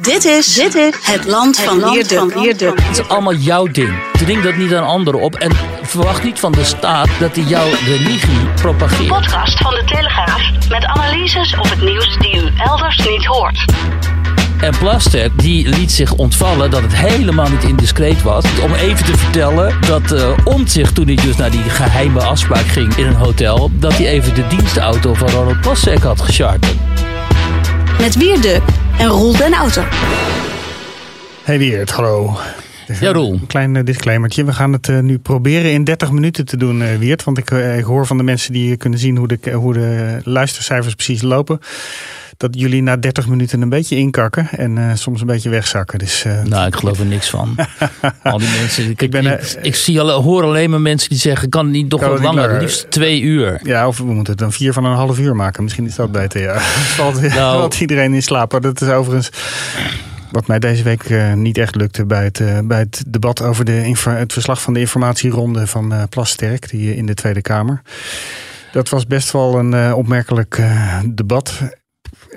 Dit is, dit is het land van Wierde. Het is allemaal jouw ding. Dring dat niet aan anderen op. En verwacht niet van de staat dat hij jouw religie propageert. Podcast van de Telegraaf met analyses op het nieuws die u elders niet hoort. En Plaster die liet zich ontvallen dat het helemaal niet indiscreet was. Om even te vertellen dat uh, Omtzigt toen hij dus naar die geheime afspraak ging in een hotel... dat hij even de dienstauto van Ronald Plasterk had gecharterd. Met Wierde en Roel den Auto. Hey Wiert, hallo. Ja, Roel. Een klein uh, disclaimertje. We gaan het uh, nu proberen in 30 minuten te doen, uh, Wiert. Want ik, ik, hoor van de mensen die kunnen zien hoe de, hoe de luistercijfers precies lopen. Dat jullie na 30 minuten een beetje inkakken en soms een beetje wegzakken. Dus, nou, ik geloof er niks van. Al die mensen. Ik, ik, ben, ik, ik zie alle, hoor alleen maar mensen die zeggen: kan het niet toch wat langer, langer, liefst twee uur. Ja, of we moeten het dan vier van een half uur maken. Misschien is dat beter. Ja. valt, nou, valt iedereen in slaap. Maar dat is overigens. Wat mij deze week uh, niet echt lukte bij het, uh, bij het debat over de het verslag van de informatieronde van uh, Plasterk die, in de Tweede Kamer. Dat was best wel een opmerkelijk debat.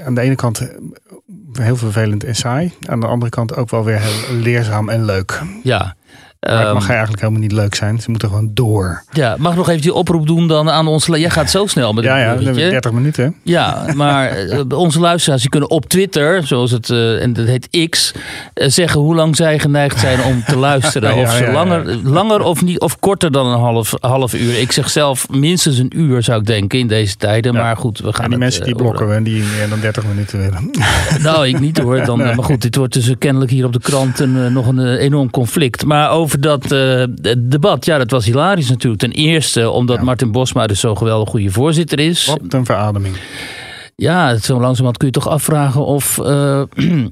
Aan de ene kant heel vervelend en saai. Aan de andere kant ook wel weer heel leerzaam en leuk. Ja, maar het mag eigenlijk helemaal niet leuk zijn. Ze moeten gewoon door. Ja, mag nog even die oproep doen dan aan onze... Jij gaat zo snel met Ja, ja, dan 30 minuten. Ja, maar onze luisteraars die kunnen op Twitter, zoals het, uh, en dat heet X, uh, zeggen hoe lang zij geneigd zijn om te luisteren. ja, of ze langer, langer of, niet, of korter dan een half, half uur. Ik zeg zelf minstens een uur zou ik denken in deze tijden. Maar goed, we gaan En die het, mensen die blokken we en die meer dan 30 minuten willen. Nou, ik niet hoor. Dan, nee. Maar goed, dit wordt dus kennelijk hier op de krant een, nog een enorm conflict. Maar over dat uh, debat, ja, dat was hilarisch natuurlijk. Ten eerste omdat ja. Martin Bosma dus zo'n geweldig goede voorzitter is. Wat een verademing. Ja, zo langzamerhand kun je toch afvragen of... Uh,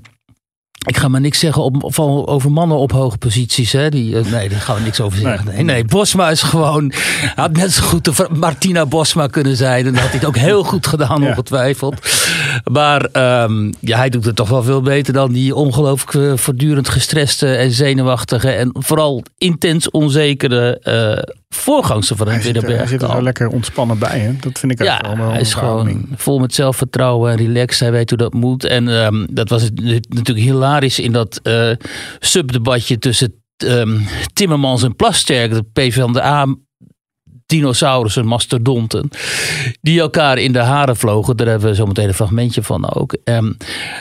ik ga maar niks zeggen op, over mannen op hoge posities. Hè? Die, uh, nee, daar gaan we niks over zeggen. Nee, nee, Bosma is gewoon. Had net zo goed de Martina Bosma kunnen zijn. En dat had hij het ook heel goed gedaan, ongetwijfeld. Maar um, ja, hij doet het toch wel veel beter dan die ongelooflijk uh, voortdurend gestreste en zenuwachtige. En vooral intens onzekere uh, voorgangster van. Hij zit, hij zit er wel lekker ontspannen bij. Hè? Dat vind ik ja, allemaal hij is gewoon vol met zelfvertrouwen en relaxed. Hij weet hoe dat moet. En um, dat was het, natuurlijk hilarisch in dat uh, subdebatje tussen um, Timmermans en Plasterk. De PvdA dinosaurussen, mastodonten, die elkaar in de haren vlogen. Daar hebben we zo meteen een fragmentje van ook. Um,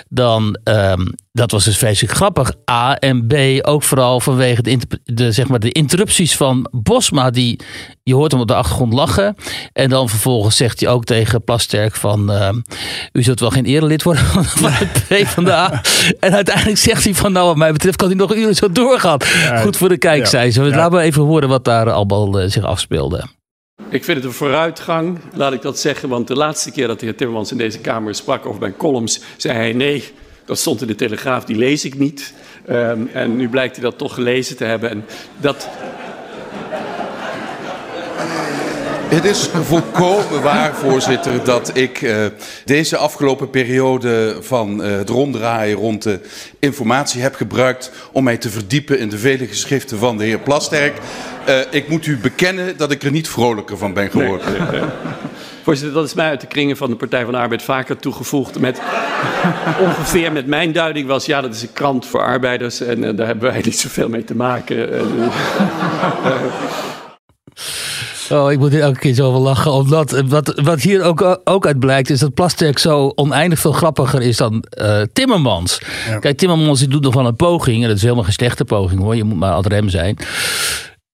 dan, um, dat was dus vreselijk grappig. A en B ook vooral vanwege de, de, zeg maar de interrupties van Bosma. Die, je hoort hem op de achtergrond lachen. En dan vervolgens zegt hij ook tegen Plasterk van... Uh, u zult wel geen erelid worden van het PvdA. en uiteindelijk zegt hij van... nou wat mij betreft kan hij nog uren zo doorgaan. Ja, Goed voor de kijk, ja, zei ze. Ja. Laten we even horen wat daar allemaal uh, zich afspeelde. Ik vind het een vooruitgang, laat ik dat zeggen. Want de laatste keer dat de heer Timmermans in deze Kamer sprak over mijn columns... zei hij nee, dat stond in de Telegraaf, die lees ik niet. Um, en nu blijkt hij dat toch gelezen te hebben. En dat... Het is volkomen waar, voorzitter, dat ik uh, deze afgelopen periode van uh, het ronddraaien rond de informatie heb gebruikt om mij te verdiepen in de vele geschriften van de heer Plasterk. Uh, ik moet u bekennen dat ik er niet vrolijker van ben geworden. Nee, nee, nee. Voorzitter, dat is mij uit de kringen van de Partij van de Arbeid vaker toegevoegd. Met ongeveer met mijn duiding was, ja, dat is een krant voor arbeiders en daar hebben wij niet zoveel mee te maken. Oh, ik moet hier elke keer zo wel lachen. Omdat wat, wat hier ook, ook uit blijkt, is dat Plasterk zo oneindig veel grappiger is dan uh, Timmermans. Ja. Kijk, Timmermans die doet nog wel een poging. En dat is helemaal geen slechte poging hoor. Je moet maar ad rem zijn.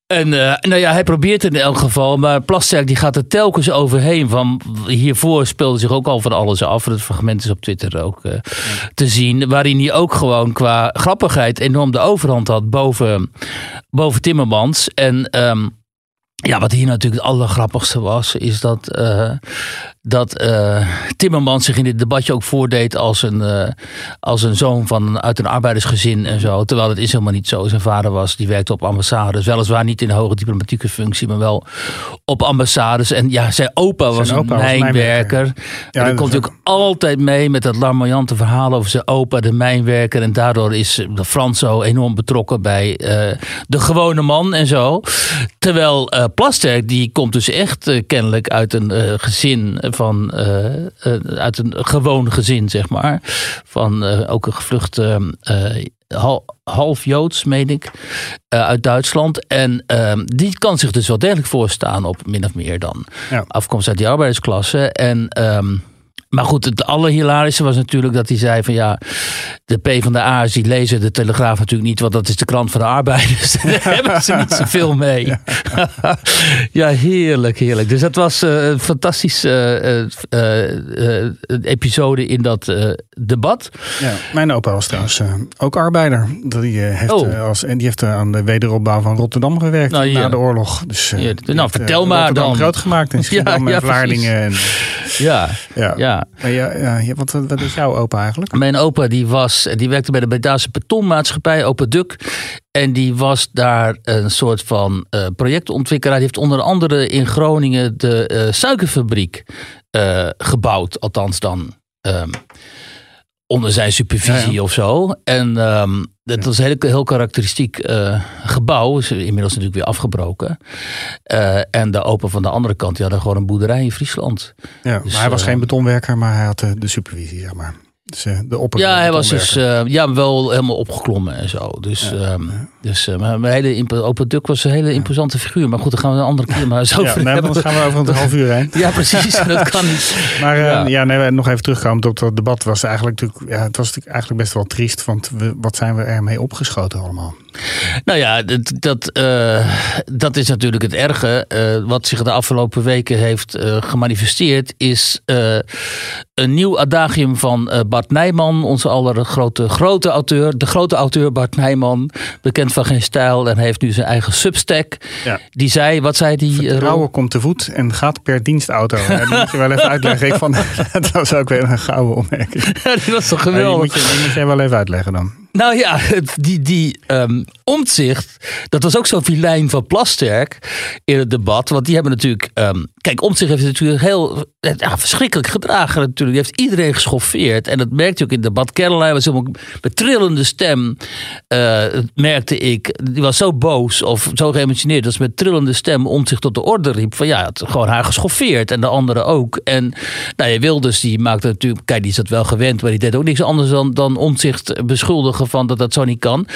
En uh, nou ja, hij probeert het in elk geval. Maar Plasterk die gaat er telkens overheen. Van, hiervoor speelde zich ook al van alles af. Het fragment is op Twitter ook uh, ja. te zien. Waarin hij ook gewoon qua grappigheid enorm de overhand had boven, boven Timmermans. En... Um, ja, wat hier natuurlijk het allergrappigste was, is dat, uh, dat uh, Timmermans zich in dit debatje ook voordeed als een, uh, als een zoon van, uit een arbeidersgezin en zo. Terwijl het is helemaal niet zo. Zijn vader was, die werkte op ambassades. Weliswaar niet in een hoge diplomatieke functie, maar wel op ambassades. En ja, zijn opa was zijn opa een mijnwerker. Ja, en dan komt ook altijd mee met dat larmoyante verhaal over zijn opa, de mijnwerker. En daardoor is de Frans zo enorm betrokken bij uh, de gewone man en zo. Terwijl Plasterk, die komt dus echt kennelijk uit een gezin van, uit een gewoon gezin, zeg maar. Van ook een gevluchte half Joods, meen ik, uit Duitsland. En uh, die kan zich dus wel degelijk voorstaan op min of meer dan ja. afkomst uit die arbeidersklasse. En um, maar goed, het allerhilarische was natuurlijk dat hij zei van ja, de P van de A's die lezen de Telegraaf natuurlijk niet, want dat is de krant van de arbeiders. Daar hebben ze niet zoveel mee. ja, heerlijk, heerlijk. Dus dat was uh, een fantastische uh, uh, episode in dat debat. Ja, mijn opa was trouwens ook arbeider. Die heeft, oh. als, en die heeft aan de wederopbouw van Rotterdam gewerkt nou, na de oorlog. Dus, ja, nou, vertel maar dan. groot gemaakt in Schiedam ja, ja, Vlaardingen. En, ja, ja. ja. ja, ja wat, wat is jouw opa eigenlijk? Mijn opa die was, die werkte bij de Bedaanse betonmaatschappij, Opa Duk. En die was daar een soort van uh, projectontwikkelaar. Die heeft onder andere in Groningen de uh, suikerfabriek uh, gebouwd. Althans dan um, onder zijn supervisie ja, ja. of zo. En um, dat was een heel, heel karakteristiek uh, gebouw. Is inmiddels natuurlijk weer afgebroken. Uh, en de open van de andere kant, die hadden gewoon een boerderij in Friesland. Ja, dus, maar hij was uh, geen betonwerker, maar hij had de, supervisie, zeg maar. Dus, de ja, hij was dus ja, wel helemaal opgeklommen en zo. Dus, ja, um, ja. Dus uh, maar hele Open Duk was een hele imposante figuur. Maar goed, dan gaan we een andere keer maar zo over ja, Dan gaan we over een half uur heen. ja, precies. Dat kan niet. Maar ja. ja, nee, nog even terugkomen op dat debat. Was eigenlijk natuurlijk, ja, het was natuurlijk eigenlijk best wel triest. Want we, wat zijn we ermee opgeschoten allemaal? Nou ja, dat, dat, uh, dat is natuurlijk het erge. Uh, wat zich de afgelopen weken heeft uh, gemanifesteerd, is een nieuw adagium van Bart Nijman, onze aller grote, grote auteur. De grote auteur Bart Nijman, bekend van geen stijl en heeft nu zijn eigen substack. Ja. Die zei, wat zei die? Vertrouwen komt te voet en gaat per dienstauto. dat moet je wel even uitleggen. Ik vond, dat was ook weer een gouden opmerking. Ja, die was toch geweldig. Die moet, je, die moet je wel even uitleggen dan. Nou ja, die, die um, omzicht, dat was ook zo'n filijn van Plasterk in het debat. Want die hebben natuurlijk. Um, kijk, omzicht heeft natuurlijk heel ja, verschrikkelijk gedragen. Natuurlijk. Die heeft iedereen geschoffeerd. En dat merkte je ook in het debat. Caroline was helemaal met trillende stem. Uh, merkte ik. Die was zo boos of zo geëmotioneerd. Dat ze met trillende stem omzicht tot de orde riep. Van ja, het gewoon haar geschoffeerd. En de anderen ook. En nou, je Wilders, die maakte natuurlijk. Kijk, die is dat wel gewend. Maar die deed ook niks anders dan, dan omzicht beschuldigen van dat dat zo niet kan.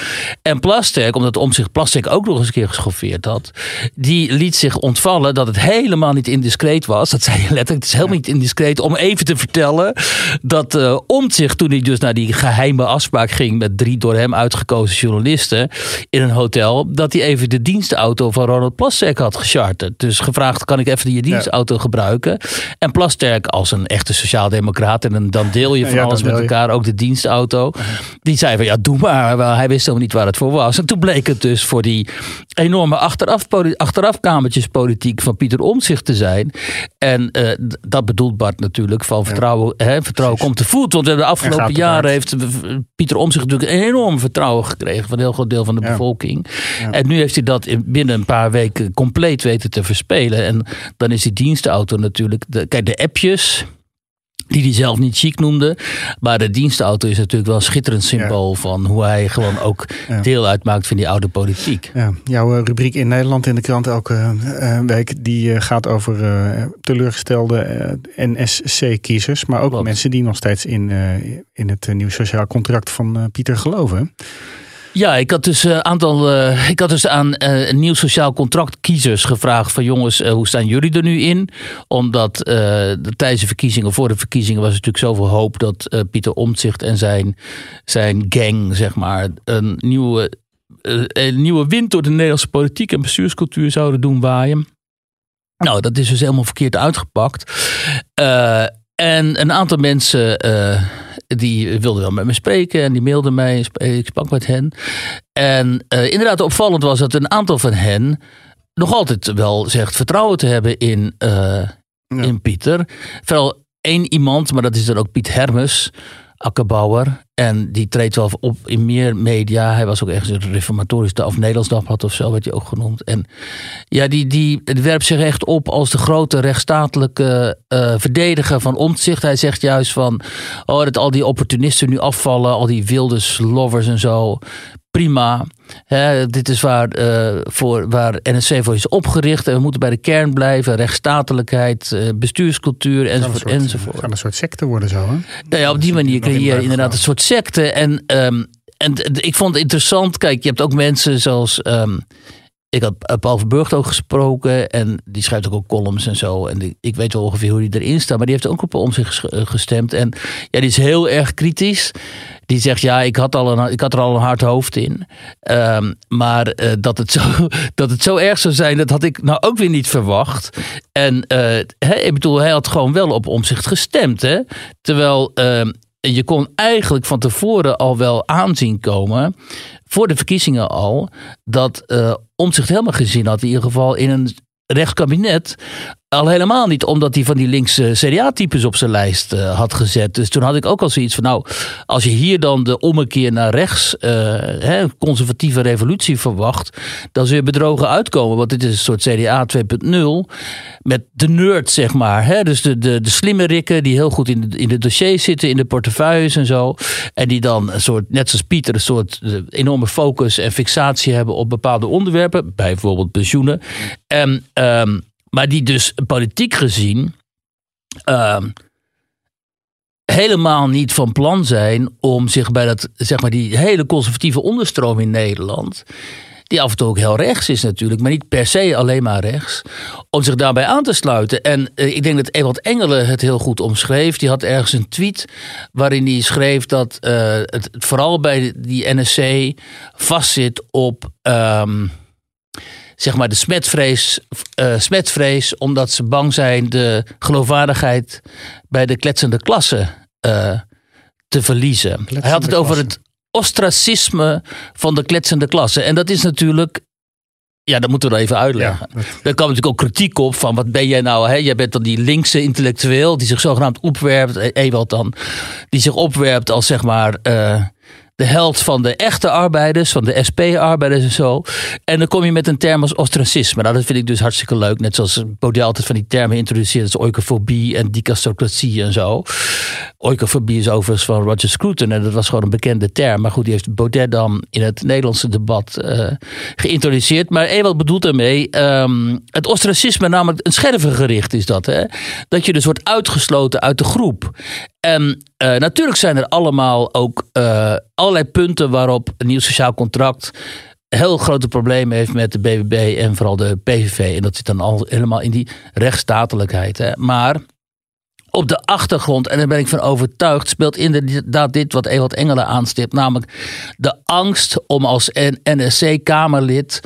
En Plasterk, omdat om zich Plasterk ook nog eens een keer geschoffeerd had, die liet zich ontvallen dat het helemaal niet indiscreet was. Dat zei je letterlijk, het is helemaal niet indiscreet om even te vertellen dat uh, Omtzigt, toen hij dus naar die geheime afspraak ging met drie door hem uitgekozen journalisten in een hotel, dat hij even de dienstauto van Ronald Plasterk had gecharterd. Dus gevraagd, kan ik even je dienstauto ja. gebruiken? En Plasterk als een echte sociaaldemocraat, en dan deel je van ja, alles met elkaar, ook de dienstauto, die zei van ja, doe maar. Hij wist helemaal niet waar het voor was. En toen bleek het dus voor die enorme achteraf, achterafkamertjespolitiek van Pieter Omtzigt te zijn. En uh, dat bedoelt Bart natuurlijk van vertrouwen. Ja, hè, vertrouwen komt te voet. Want de afgelopen jaren heeft Pieter Omtzigt natuurlijk een enorm vertrouwen gekregen van een heel groot deel van de ja. bevolking. Ja. En nu heeft hij dat binnen een paar weken compleet weten te verspelen. En dan is die dienstauto natuurlijk. De, kijk, de appjes die hij zelf niet chic noemde. Maar de dienstauto is natuurlijk wel een schitterend symbool ja. van hoe hij gewoon ook ja. deel uitmaakt van die oude politiek. Ja, jouw rubriek in Nederland in de krant elke uh, week, die uh, gaat over uh, teleurgestelde NSC-kiezers. Maar ook Klopt. mensen die nog steeds in, in het nieuw sociaal contract van Pieter geloven. Ja, ik had dus, een aantal, uh, ik had dus aan een nieuw sociaal contract kiezers gevraagd van jongens, hoe staan jullie er nu in? Omdat de, tijdens de verkiezingen, voor de verkiezingen was natuurlijk zoveel hoop dat Pieter Omtzigt en zijn, zijn gang, zeg maar, een nieuwe, een nieuwe wind door de Nederlandse politiek en bestuurscultuur zouden doen waaien. Nou, dat is dus helemaal verkeerd uitgepakt. en een aantal mensen die wilden wel met me spreken en die mailden mij. Ik sprak met hen. En uh, inderdaad, opvallend was dat een aantal van hen nog altijd wel zegt vertrouwen te hebben in, uh, in Pieter. Vooral één iemand, maar dat is dan ook Piet Hermes akkerbouwer. En die treedt wel op in meer media. Hij was ook ergens een reformatorisch of Nederlands dagblad of zo, werd hij ook genoemd. En ja, die, die, werpt zich echt op als de grote rechtsstatelijke uh, verdediger van omzicht. Hij zegt juist van, oh, dat al die opportunisten nu afvallen, al die wilde lovers en zo prima. dit is waar, uh, voor, waar NSC voor is opgericht. En we moeten bij de kern blijven. Rechtsstatelijkheid, uh, bestuurscultuur enzovoort. Het enzovoort. kan een soort secte worden zo. Hè? Nou ja, op die manier creëer je inderdaad een soort secte. En, um, en ik vond het interessant. Kijk, je hebt ook mensen zoals... Um, ik had Paul Verburgt ook gesproken en die schrijft ook, ook columns en zo. En ik weet wel ongeveer hoe die erin staat, maar die heeft ook op om zich gestemd. En ja, die is heel erg kritisch. Die zegt, ja, ik had, al een, ik had er al een hard hoofd in. Um, maar uh, dat, het zo, dat het zo erg zou zijn, dat had ik nou ook weer niet verwacht. En uh, ik bedoel, hij had gewoon wel op omzicht gestemd. Hè? Terwijl uh, je kon eigenlijk van tevoren al wel aanzien komen voor de verkiezingen al, dat uh, Omzicht helemaal gezien had, in ieder geval in een rechtskabinet, al helemaal niet omdat hij van die linkse CDA-types op zijn lijst uh, had gezet. Dus toen had ik ook al zoiets van, nou, als je hier dan de ommekeer naar rechts, uh, hè, conservatieve revolutie verwacht, dan zul je bedrogen uitkomen. Want dit is een soort CDA 2.0 met de nerd, zeg maar. Hè? Dus de, de, de slimme rikken die heel goed in de, in de dossiers zitten, in de portefeuilles en zo. En die dan een soort, net zoals Pieter, een soort enorme focus en fixatie hebben op bepaalde onderwerpen. Bijvoorbeeld pensioenen. En... Um, maar die dus politiek gezien uh, helemaal niet van plan zijn om zich bij dat, zeg maar, die hele conservatieve onderstroom in Nederland. Die af en toe ook heel rechts is natuurlijk, maar niet per se alleen maar rechts. Om zich daarbij aan te sluiten. En uh, ik denk dat Ewald Engelen het heel goed omschreef. Die had ergens een tweet waarin hij schreef dat uh, het, vooral bij die NSC vastzit op. Um, zeg maar de smetvrees, uh, smetvrees, omdat ze bang zijn de geloofwaardigheid bij de kletsende klasse uh, te verliezen. Kletsende Hij had het over het ostracisme van de kletsende klasse. En dat is natuurlijk ja, dat moeten we even uitleggen. Ja, Daar kwam natuurlijk ook kritiek op van wat ben jij nou? Hè? Jij bent dan die linkse intellectueel die zich zogenaamd opwerpt, e-, Ewald dan, die zich opwerpt als zeg maar uh, de held van de echte arbeiders, van de SP-arbeiders en zo. En dan kom je met een term als ostracisme. Nou, dat vind ik dus hartstikke leuk. Net zoals Baudet altijd van die termen introduceert, als oikofobie en dicastocratie en zo. Oikofobie is overigens van Roger Scruton en dat was gewoon een bekende term. Maar goed, die heeft Baudet dan in het Nederlandse debat uh, geïntroduceerd. Maar Ewald bedoelt daarmee, um, het ostracisme namelijk een schervengericht is dat. Hè? Dat je dus wordt uitgesloten uit de groep. En uh, natuurlijk zijn er allemaal ook uh, allerlei punten waarop een nieuw sociaal contract heel grote problemen heeft met de BBB en vooral de PVV. En dat zit dan al helemaal in die rechtsstatelijkheid. Hè. Maar op de achtergrond, en daar ben ik van overtuigd, speelt inderdaad dit wat Ewald Engelen aanstipt. Namelijk de angst om als NSC-Kamerlid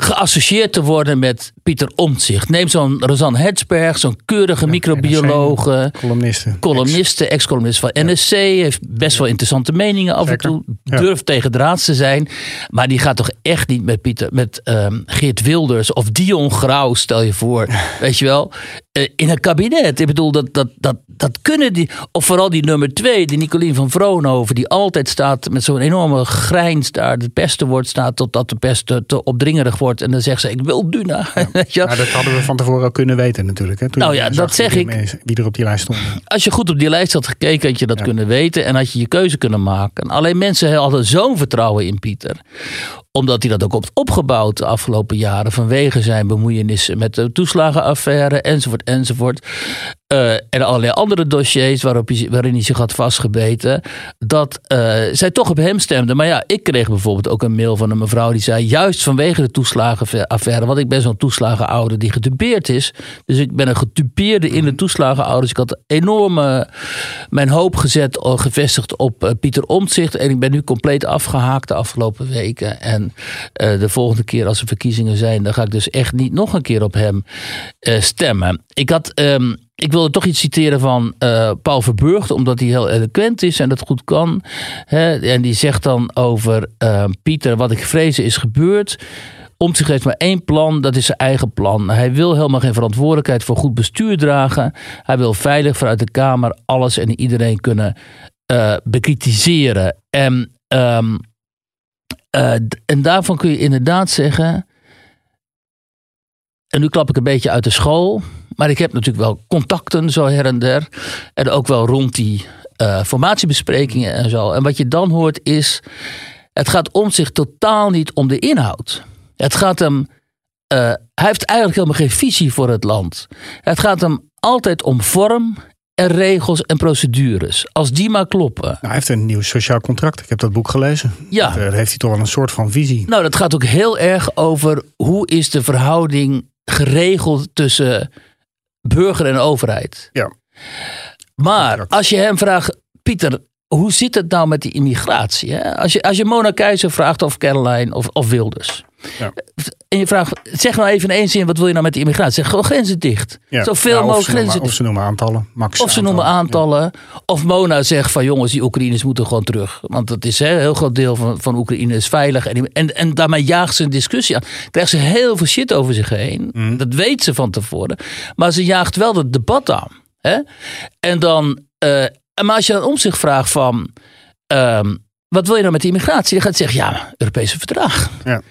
geassocieerd te worden met Pieter Omtzigt. Neem zo'n Rosanne Hetsberg, zo'n keurige ja, microbiologe. Columniste. Columniste, ex-columnist van NSC. Heeft best wel interessante meningen af en toe. Durft tegen draads te zijn. Maar die gaat toch echt niet met, Pieter, met um, Geert Wilders of Dion Grauw, stel je voor. Weet je wel? Uh, in een kabinet. Ik bedoel, dat, dat, dat, dat kunnen die. Of vooral die nummer twee, die Nicolien van Vroonhoven. Die altijd staat met zo'n enorme grijns daar. De pesten wordt staat totdat de pest te, te opdringerig wordt. En dan zegt ze, ik wil Duna. Ja. Nou, dat hadden we van tevoren al kunnen weten natuurlijk. Hè, toen nou ja, dat zeg ik. Wie er op die lijst stond. Als je goed op die lijst had gekeken, had je dat kunnen weten. En had je je keuze kunnen maken. Alleen mensen hadden zo'n vertrouwen in Pieter omdat hij dat ook heeft opgebouwd de afgelopen jaren. Vanwege zijn bemoeienissen met de toeslagenaffaire enzovoort enzovoort. Uh, en allerlei andere dossiers waarop hij, waarin hij zich had vastgebeten. Dat uh, zij toch op hem stemden. Maar ja, ik kreeg bijvoorbeeld ook een mail van een mevrouw die zei. Juist vanwege de toeslagenaffaire. Want ik ben zo'n toeslagenouder die gedupeerd is. Dus ik ben een gedupeerde in de toeslagenouders. Ik had enorm mijn hoop gezet, gevestigd op Pieter Omtzigt. En ik ben nu compleet afgehaakt de afgelopen weken. En de volgende keer als er verkiezingen zijn, dan ga ik dus echt niet nog een keer op hem stemmen. Ik had. Um, ik wilde toch iets citeren van uh, Paul Verburgt, omdat hij heel eloquent is en dat goed kan. Hè? En die zegt dan over uh, Pieter: Wat ik vrezen is gebeurd Omtzigt heeft maar één plan, dat is zijn eigen plan. Hij wil helemaal geen verantwoordelijkheid voor goed bestuur dragen. Hij wil veilig vanuit de Kamer alles en iedereen kunnen uh, bekritiseren. En, uh, en daarvan kun je inderdaad zeggen. En nu klap ik een beetje uit de school. Maar ik heb natuurlijk wel contacten zo her en der. En ook wel rond die uh, formatiebesprekingen en zo. En wat je dan hoort is. Het gaat om zich totaal niet om de inhoud. Het gaat hem. Uh, hij heeft eigenlijk helemaal geen visie voor het land. Het gaat hem altijd om vorm en regels en procedures. Als die maar kloppen. Nou, hij heeft een nieuw sociaal contract. Ik heb dat boek gelezen. Ja. Daar heeft hij toch wel een soort van visie. Nou, dat gaat ook heel erg over hoe is de verhouding geregeld tussen burger en overheid. Ja. Maar als je hem vraagt, Pieter, hoe zit het nou met die immigratie? Hè? Als, je, als je Mona Keizer vraagt of Caroline of, of Wilders. Ja. En je vraagt, zeg nou even in één zin, wat wil je nou met die immigratie? Zeg gewoon grenzen dicht. Ja. Zoveel mogelijk grenzen dicht. Of ze noemen aantallen, max Of ze noemen aantallen. Of Mona zegt van jongens, die Oekraïners moeten gewoon terug. Want dat is hè, een heel groot deel van, van Oekraïne is veilig. En, en, en daarmee jaagt ze een discussie aan. Krijgt ze heel veel shit over zich heen. Mm. Dat weet ze van tevoren. Maar ze jaagt wel het debat aan. Hè? En dan, uh, maar als je dan om zich vraagt van... Um, wat wil je nou met die immigratie? Dan gaat zeggen, ja, Europese verdrag. Ja.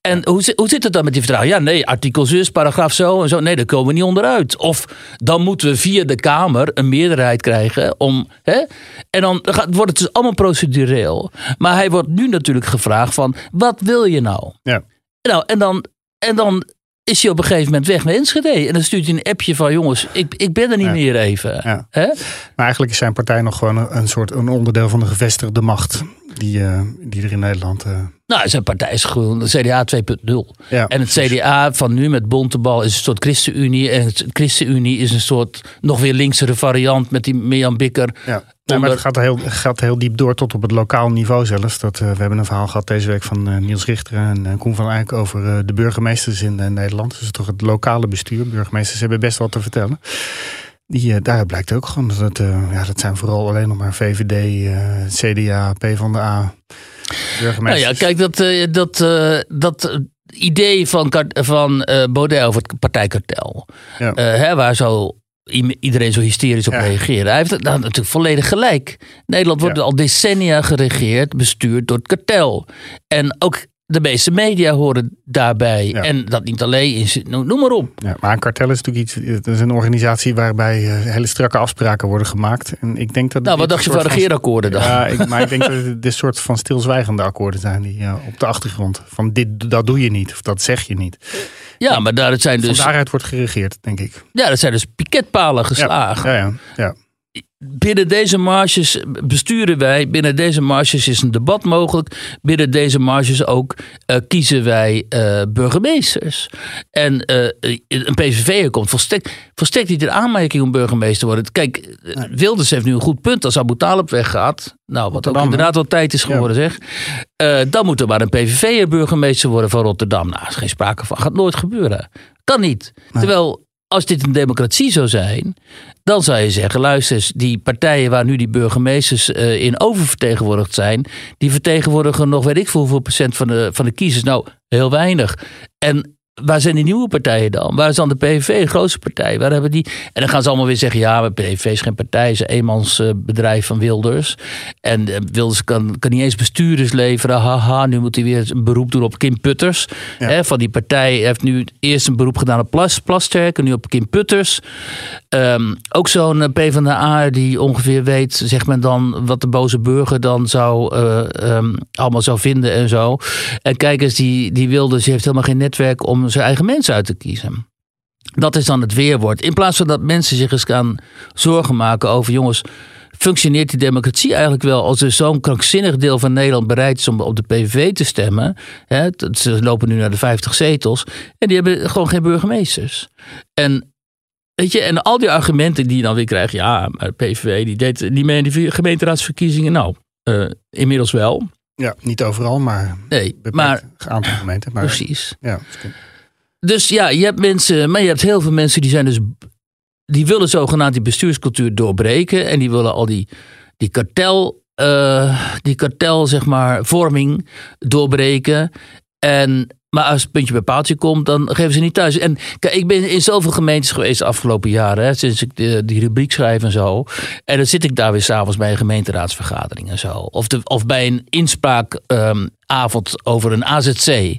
En hoe, hoe zit het dan met die verdrag? Ja, nee, artikel zus, paragraaf zo en zo. Nee, daar komen we niet onderuit. Of dan moeten we via de Kamer een meerderheid krijgen om... Hè? En dan gaat, wordt het dus allemaal procedureel. Maar hij wordt nu natuurlijk gevraagd van, wat wil je nou? Ja. Nou, en dan, en dan is hij op een gegeven moment weg naar Enschede. En dan stuurt hij een appje van jongens, ik, ik ben er niet meer even. Ja. Hè? Maar eigenlijk is zijn partij nog gewoon een, soort een onderdeel van de gevestigde macht. Die, uh, die er in Nederland. Uh... Nou, zijn partij is gewoon CDA 2.0. Ja, en het CDA van nu met Bontebal is een soort ChristenUnie. En het ChristenUnie is een soort nog weer linksere variant met die Mirjam Bikker. Ja. Nee, maar het gaat heel, gaat heel diep door tot op het lokaal niveau zelfs. Dat, uh, we hebben een verhaal gehad deze week van uh, Niels Richter en uh, Koen van Eyck over de burgemeesters in Nederland. Dus toch het lokale bestuur. Burgemeesters hebben best wat te vertellen. Die, daar blijkt ook gewoon dat ja, dat zijn vooral alleen nog maar VVD, CDA, PvdA. Nou ja, kijk, dat, dat, dat idee van, van Baudet over het partijkartel. Ja. hè, waar zo iedereen zo hysterisch op reageren. Hij heeft nou, natuurlijk volledig gelijk. Nederland wordt al decennia geregeerd, bestuurd door het kartel. En ook de meeste media horen daarbij. En dat niet alleen, is, noem maar op. Ja, maar een kartel is natuurlijk iets. Het is een organisatie waarbij uh, hele strakke afspraken worden gemaakt. En ik denk dat. Nou, wat dacht je van regeerakkoorden dan? Ja, ik, maar ik denk dat het dit soort van stilzwijgende akkoorden zijn die uh, op de achtergrond. Van dit, dat doe je niet, of dat zeg je niet. Ja, maar daar zijn dus. Van daaruit wordt geregeerd, denk ik. Ja, dat zijn dus piketpalen geslagen. ja, ja. ja binnen deze marges besturen wij. Binnen deze marges is een debat mogelijk. Binnen deze marges ook uh, kiezen wij uh, burgemeesters. En uh, een PVV komt volstrekt, volstrekt niet in aanmerking om burgemeester te worden. Kijk, Wilders heeft nu een goed punt. Als Abu Talib weggaat, nou wat ook inderdaad wel tijd is geworden zeg. dan moet er maar een PVV burgemeester worden van Rotterdam. Nou, er is geen sprake van. Gaat nooit gebeuren. Kan niet. Terwijl als dit een democratie zou zijn, dan zou je zeggen: luister die partijen waar nu die burgemeesters uh, in oververtegenwoordigd zijn, die vertegenwoordigen nog weet ik veel hoeveel procent van de, van de kiezers. Nou, heel weinig. En waar zijn die nieuwe partijen dan? Waar is dan de PVV, de grootste partij? Waar hebben die? En dan gaan ze allemaal weer zeggen: ja, maar PVV is geen partij, is een eenmansbedrijf van Wilders. En uh, Wilders kan, kan niet eens bestuurders leveren. Haha, nu moet hij weer een beroep doen op Kim Putters. Van die partij heeft nu eerst een beroep gedaan op Plas, Plasterk en nu op Kim Putters. Um, ook zo'n eh, PvdA die ongeveer weet, zegt men dan, wat de boze burger dan zou uh, um, allemaal zou vinden en zo. En kijk eens, die, die Wilders die heeft helemaal geen netwerk om zijn eigen mensen uit te kiezen. Dat is dan het weerwoord. In plaats van dat mensen zich eens gaan zorgen maken over jongens. Functioneert die democratie eigenlijk wel als er zo'n krankzinnig deel van Nederland bereid is om op de PVV te stemmen? Hè, ze lopen nu naar de 50 zetels en die hebben gewoon geen burgemeesters. En Weet je, en al die argumenten die je dan weer krijgt. Ja, maar PVV die deed niet mee in die gemeenteraadsverkiezingen. Nou, uh, inmiddels wel. Ja, niet overal, maar nee, maar een aantal gemeenten. Maar, precies. Ja, dus ja, je hebt mensen, maar je hebt heel veel mensen die zijn dus, die willen zogenaamd die bestuurscultuur doorbreken en die willen al die, die kartel, uh, die kartel zeg maar vorming doorbreken. En Maar als het puntje bij paaltje komt, dan geven ze niet thuis. En kijk, ik ben in zoveel gemeentes geweest de afgelopen jaren. Hè, sinds ik de, die rubriek schrijf en zo. En dan zit ik daar weer s'avonds bij een gemeenteraadsvergadering en zo. Of, de, of bij een inspraakavond um, over een AZC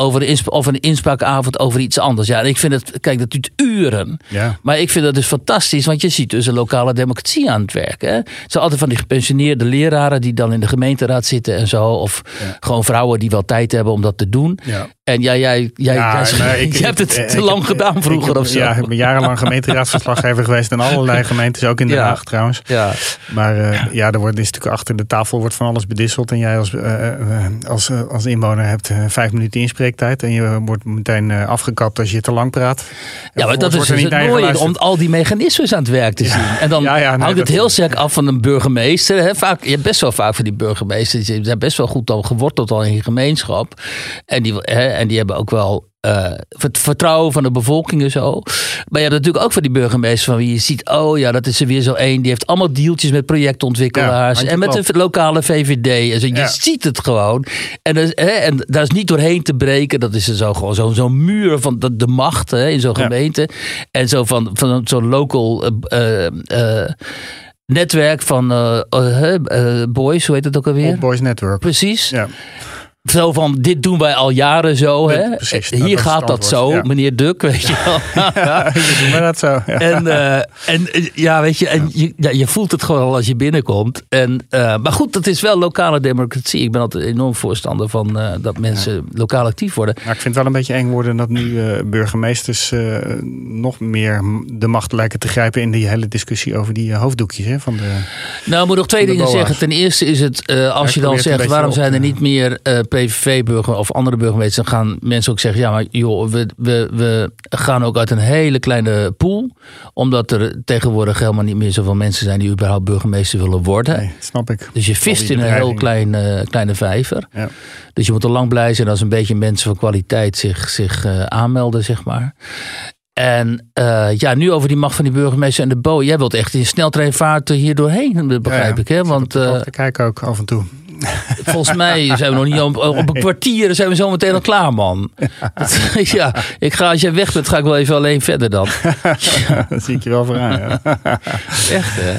over de of een inspraakavond over iets anders. Ja, en ik vind het, kijk, dat duurt uren. Ja. Maar ik vind dat dus fantastisch, want je ziet dus een lokale democratie aan het werk. Hè? Het zijn altijd van die gepensioneerde leraren die dan in de gemeenteraad zitten en zo. Of gewoon vrouwen die wel tijd hebben om dat te doen. Ja. En jij, jij, jij, Ja, jij- ik- je hebt het ik- te ik lang gedaan vroeger of zo. Ja, ik ben jarenlang gemeenteraadsverslaggever geweest in allerlei gemeentes, ook in Den. Haag trouwens. Ja. Maar eh, ja, er wordt is natuurlijk achter de tafel wordt van alles bedisseld. En jij als, eh, als, als inwoner hebt vijf minuten inspreektijd. En je wordt meteen eh, afgekapt als je te lang praat. Ja, maar dat is dus het mooie om al die mechanismes aan het werk te zien. En dan Ja, ja, nee, hangt het heel sterk af van een burgemeester. Hè. Vaak, je hebt best wel vaak van die burgemeesters. Die zijn best wel goed al geworteld al in je gemeenschap. En die, hè, en die hebben ook wel eh, het vertrouwen van de bevolking en zo. Maar je hebt natuurlijk ook van die burgemeesters van wie je ziet... oh ja, dat is er weer zo één. Die heeft allemaal dealtjes met projectontwikkelaars. Ja, en met de lokale VVD. En zo. Je Ja. ziet het gewoon. En, hè, en daar is niet doorheen te breken. Dat is er zo gewoon zo'n zo'n muur van de, de macht hè, in zo'n Ja. gemeente. En zo van, van zo'n local eh, eh, netwerk van eh, boys, hoe heet het ook alweer? Old Boys Network. Precies. Ja. Zo van, dit doen wij al jaren zo. Hè? precies. Hier Nou, dat is gaat dat zo, ja. meneer Duk, weet je wel. Dat zo. Ja. En, eh, en eh, ja, weet je, en je, ja, je voelt het gewoon al als je binnenkomt. En, eh, maar goed, dat is wel lokale democratie. Ik ben altijd enorm voorstander van eh, dat mensen lokaal actief worden. Maar ik vind het wel een beetje eng worden dat nu eh, burgemeesters eh, nog meer de macht lijken te grijpen in die hele discussie over die eh, hoofddoekjes. Hè, van de, Nou, ik moet nog twee dingen zeggen. Ten eerste is het, eh, als je dan zegt, waarom zijn er niet meer eh, PVV-burger of andere burgemeesters, dan gaan mensen ook zeggen, ja, maar joh, we, we, we gaan ook uit een hele kleine pool, omdat er tegenwoordig helemaal niet meer zoveel mensen zijn die überhaupt burgemeester willen worden. nee, snap ik. Dus je vist in een heel klein, eh, kleine vijver. Ja. Dus je moet al lang blij zijn als een beetje mensen van kwaliteit zich, zich eh, aanmelden, zeg maar. En eh, ja, nu over die macht van die burgemeester en de BO. Jij wilt echt in sneltreinvaart hier doorheen, begrijp Ja, ik. Hè? Want te kijken ook af en toe. volgens mij zijn we nog niet op, op een kwartier. zijn we zo meteen al klaar, man. Dat- Ja, ik ga, als jij weg bent, ga ik wel even alleen verder dan. dat zie ik je wel. Ja, Echt, hè?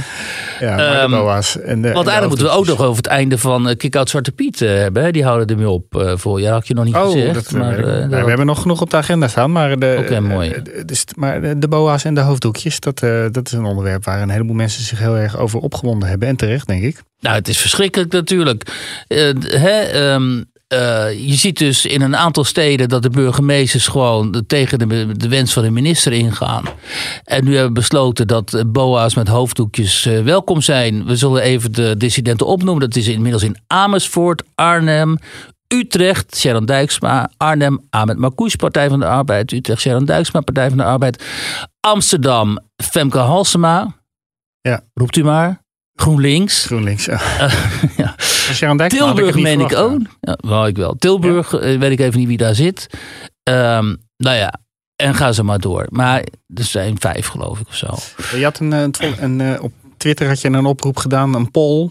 Ja Ehm, de boa's. En de, Want en de eigenlijk moeten we ook nog over het einde van uh, Kick-Out Zwarte Piet eh, hebben. Die houden ermee op eh, voor. Ja, had je nog niet Oh, gezegd. dat, maar, eh, we hebben nog genoeg op de agenda staan. Maar de, Oké, mooi. eh, dus, maar de, boa's en de hoofddoekjes, dat, eh, dat is een onderwerp waar een heleboel mensen zich heel erg over opgewonden hebben. En terecht, denk ik. Nou, het is verschrikkelijk natuurlijk. Eh, d- hè, ehm, eh, je ziet dus in een aantal steden dat de burgemeesters gewoon tegen de, de wens van de minister ingaan. En nu hebben we besloten dat boa's met hoofddoekjes eh, welkom zijn. We zullen even de dissidenten opnoemen. Dat is inmiddels in Amersfoort, Arnhem, Utrecht, Sharon Dijksma, Arnhem, Ahmed Marcouch, Partij van de Arbeid, Utrecht, Sharon Dijksma, Partij van de Arbeid, Amsterdam, Femke Halsema, Ja. roept u maar, GroenLinks. GroenLinks. Ja. ja. Dijksma had Tilburg meen ik ook. Ja, wou ik wel. Tilburg eh, weet ik even niet wie daar zit. Ehm, nou ja, en ga ze maar door. Maar er zijn vijf geloof ik of zo. ja. Je had een, een, een, eh, op Twitter had je een oproep gedaan, een poll.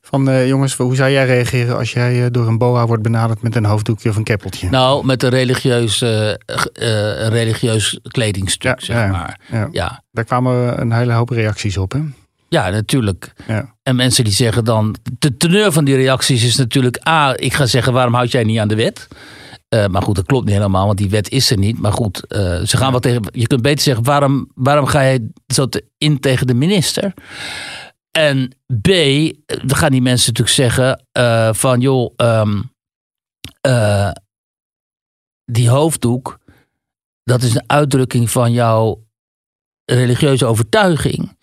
Van eh, jongens, hoe zou jij reageren als jij eh, door een boa wordt benaderd met een hoofddoekje of een keppeltje? Nou, met een religieus, eh, eh, religieus kledingstuk, Ja, zeg ja. maar. Ja. Ja. Daar kwamen een hele hoop reacties op. Hè? Ja, natuurlijk. Ja. En mensen die zeggen dan... De teneur van die reacties is natuurlijk... A, ik ga zeggen, waarom houd jij niet aan de wet? Eh, maar goed, dat klopt niet helemaal, want die wet is er niet. Maar goed, eh, ze gaan wel tegen. Je kunt beter zeggen: waarom, waarom ga je zo te- in tegen de minister? En B, dan gaan die mensen natuurlijk zeggen: eh, van joh, ehm, eh, die hoofddoek, dat is een uitdrukking van jouw religieuze overtuiging.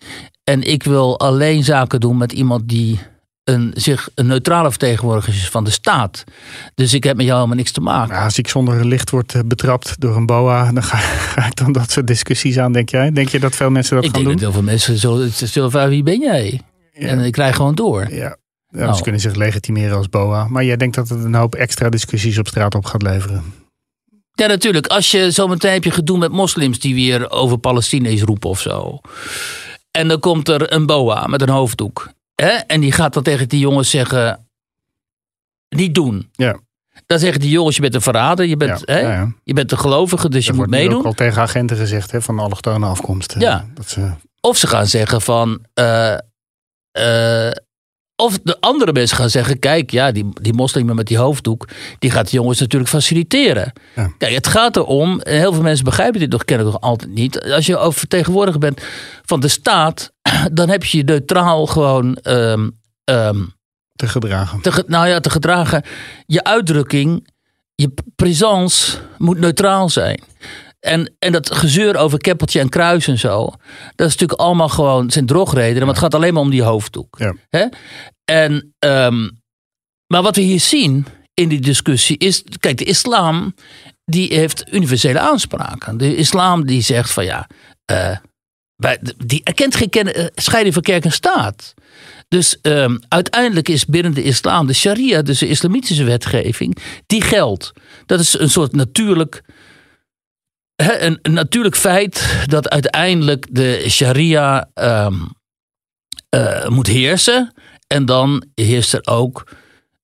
En ik wil alleen zaken doen met iemand die een, zich een neutrale vertegenwoordiger is van de staat. Dus ik heb met jou helemaal niks te maken. Nou, als ik zonder licht word eh, betrapt door een boa, dan ga, ga ik dan dat soort discussies aan, denk jij? Denk je dat veel mensen dat ik gaan denk doen? dat heel veel mensen zullen, zullen vragen, wie ben jij? Ja. En ik krijg gewoon door. Ja. Ja, Oh. Ze kunnen zich legitimeren als boa. Maar jij denkt dat het een hoop extra discussies op straat op gaat leveren. Ja, natuurlijk. Als je zometeen heb je gedoe met moslims die weer over Palestinees roepen of zo. En dan komt er een boa met een hoofddoek. Hè? En die gaat dan tegen die jongens zeggen: niet doen. Ja. Dan zeggen die jongens, je bent een verrader, je bent, Ja, hè, ja, ja. Je bent een gelovige, dus je moet wordt nu meedoen. ook al tegen agenten gezegd hè, van allochtone afkomst. Ja. Dat ze, Of ze gaan zeggen van. eh, eh, of de andere mensen gaan zeggen: kijk, ja, die, die moslim met die hoofddoek. die gaat de jongens natuurlijk faciliteren. Ja. Kijk, het gaat erom. en Heel veel mensen begrijpen dit nog kennelijk nog altijd niet. Als je over vertegenwoordiger bent van de staat. dan heb je je neutraal gewoon. ehm, ehm, te gedragen. te, ge- nou ja, te gedragen. Je uitdrukking, je présence moet neutraal zijn. En, en dat gezeur over keppeltje en kruis en zo. Dat is natuurlijk allemaal gewoon zijn drogredenen. Maar het gaat alleen maar om die hoofddoek. Ja. Hè? En, ehm, maar wat we hier zien in die discussie is... Kijk, de islam die heeft universele aanspraken. De islam die zegt van ja... eh, wij, die erkent geen ken- eh, scheiding van kerk en staat. Dus ehm, uiteindelijk is binnen de islam de sharia, dus de islamitische wetgeving, die geldt. Dat is een soort natuurlijk, een, een natuurlijk feit dat uiteindelijk de sharia ehm, eh, moet heersen. En dan heerst er ook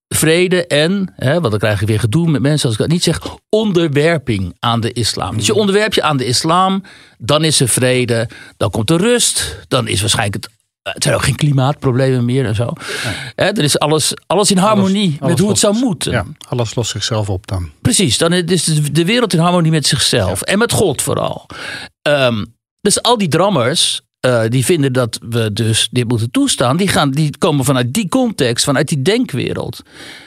vrede en, hè, want dan krijg je weer gedoe met mensen als ik dat niet zeg, onderwerping aan de islam. Dus je onderwerp je aan de islam, dan is er vrede, dan komt er rust, dan is waarschijnlijk het. Het zijn ook geen klimaatproblemen meer en zo. Hè, er is alles, alles in harmonie alles met hoe het zou moeten. Ja, alles lost zichzelf op dan. Precies, dan is de- de wereld in harmonie met zichzelf en met God vooral. Ehm, dus al die drammers eh, die vinden dat we dus dit moeten toestaan, die, gaan, die komen vanuit die context, vanuit die denkwereld.